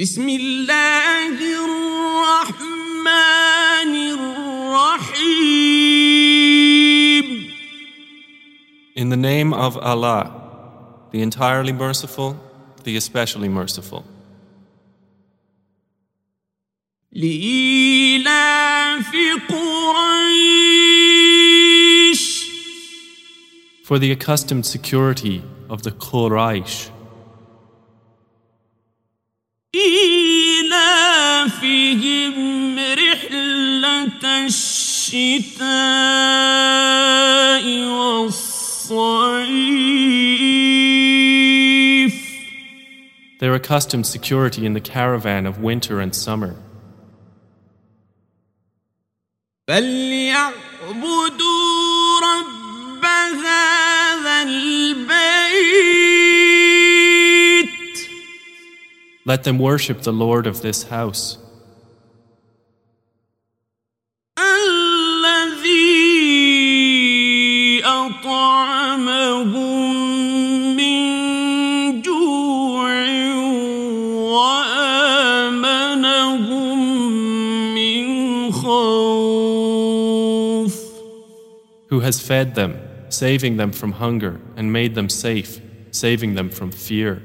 بسم الله الرحمن الرحيم In the name of Allah, the entirely merciful, the especially merciful. لإيلاف قريش For the accustomed security of the Quraysh, الشتاء والصيف Their accustomed security in the caravan of winter and summer. فليعبدوا رب هذا البيت Let them worship the Lord of this house. أطعمهم من جوع وآمنهم من خوف who has fed them, saving them from hunger, and made them safe, saving them from fear.